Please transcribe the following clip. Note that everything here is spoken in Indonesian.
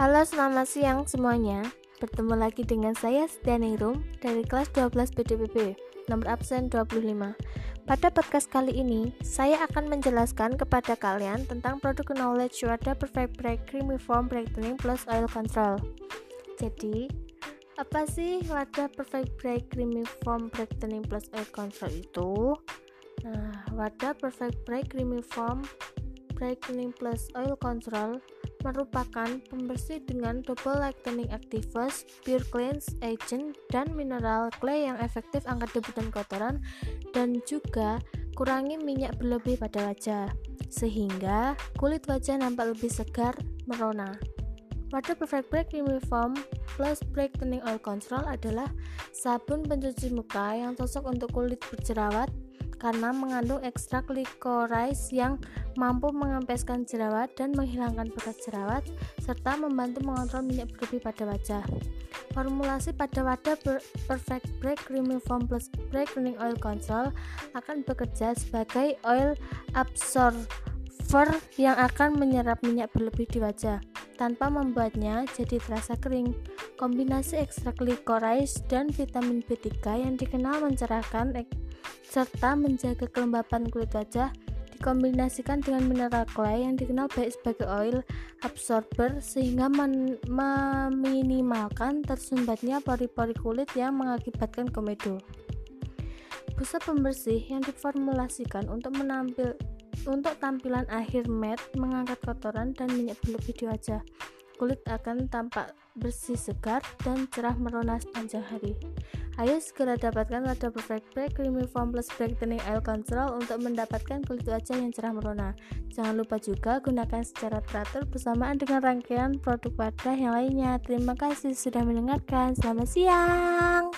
Halo, selamat siang semuanya. Bertemu lagi dengan saya Rum dari kelas 12 BDPB, nomor absen 25. Pada podcast kali ini, saya akan menjelaskan kepada kalian tentang produk knowledge wadah perfect break creamy foam brightening plus oil control. Jadi, apa sih wadah perfect break creamy foam brightening plus oil control itu? Nah, wadah perfect break creamy foam brightening plus oil control merupakan pembersih dengan double lightening actives, pure cleanse agent, dan mineral clay yang efektif angkat debu dan kotoran dan juga kurangi minyak berlebih pada wajah sehingga kulit wajah nampak lebih segar merona. Wadah Perfect Break Creamy Foam plus Brightening Oil Control adalah sabun pencuci muka yang cocok untuk kulit berjerawat karena mengandung ekstrak licorice yang mampu mengempeskan jerawat dan menghilangkan bekas jerawat serta membantu mengontrol minyak berlebih pada wajah. Formulasi pada wadah Perfect Break Creamy Foam Plus Break Cleaning Oil Control akan bekerja sebagai oil absorber yang akan menyerap minyak berlebih di wajah tanpa membuatnya jadi terasa kering. Kombinasi ekstrak licorice dan vitamin B3 yang dikenal mencerahkan serta menjaga kelembapan kulit wajah dikombinasikan dengan mineral clay yang dikenal baik sebagai oil absorber sehingga meminimalkan tersumbatnya pori-pori kulit yang mengakibatkan komedo. Busa pembersih yang diformulasikan untuk menampil untuk tampilan akhir matte mengangkat kotoran dan minyak berlebih di wajah. Kulit akan tampak bersih segar dan cerah merona sepanjang hari. Ayo segera dapatkan wadah Perfect Break Creamy Foam Plus Brightening Oil Control untuk mendapatkan kulit wajah yang cerah merona. Jangan lupa juga gunakan secara teratur bersamaan dengan rangkaian produk wadah yang lainnya. Terima kasih sudah mendengarkan. Selamat siang.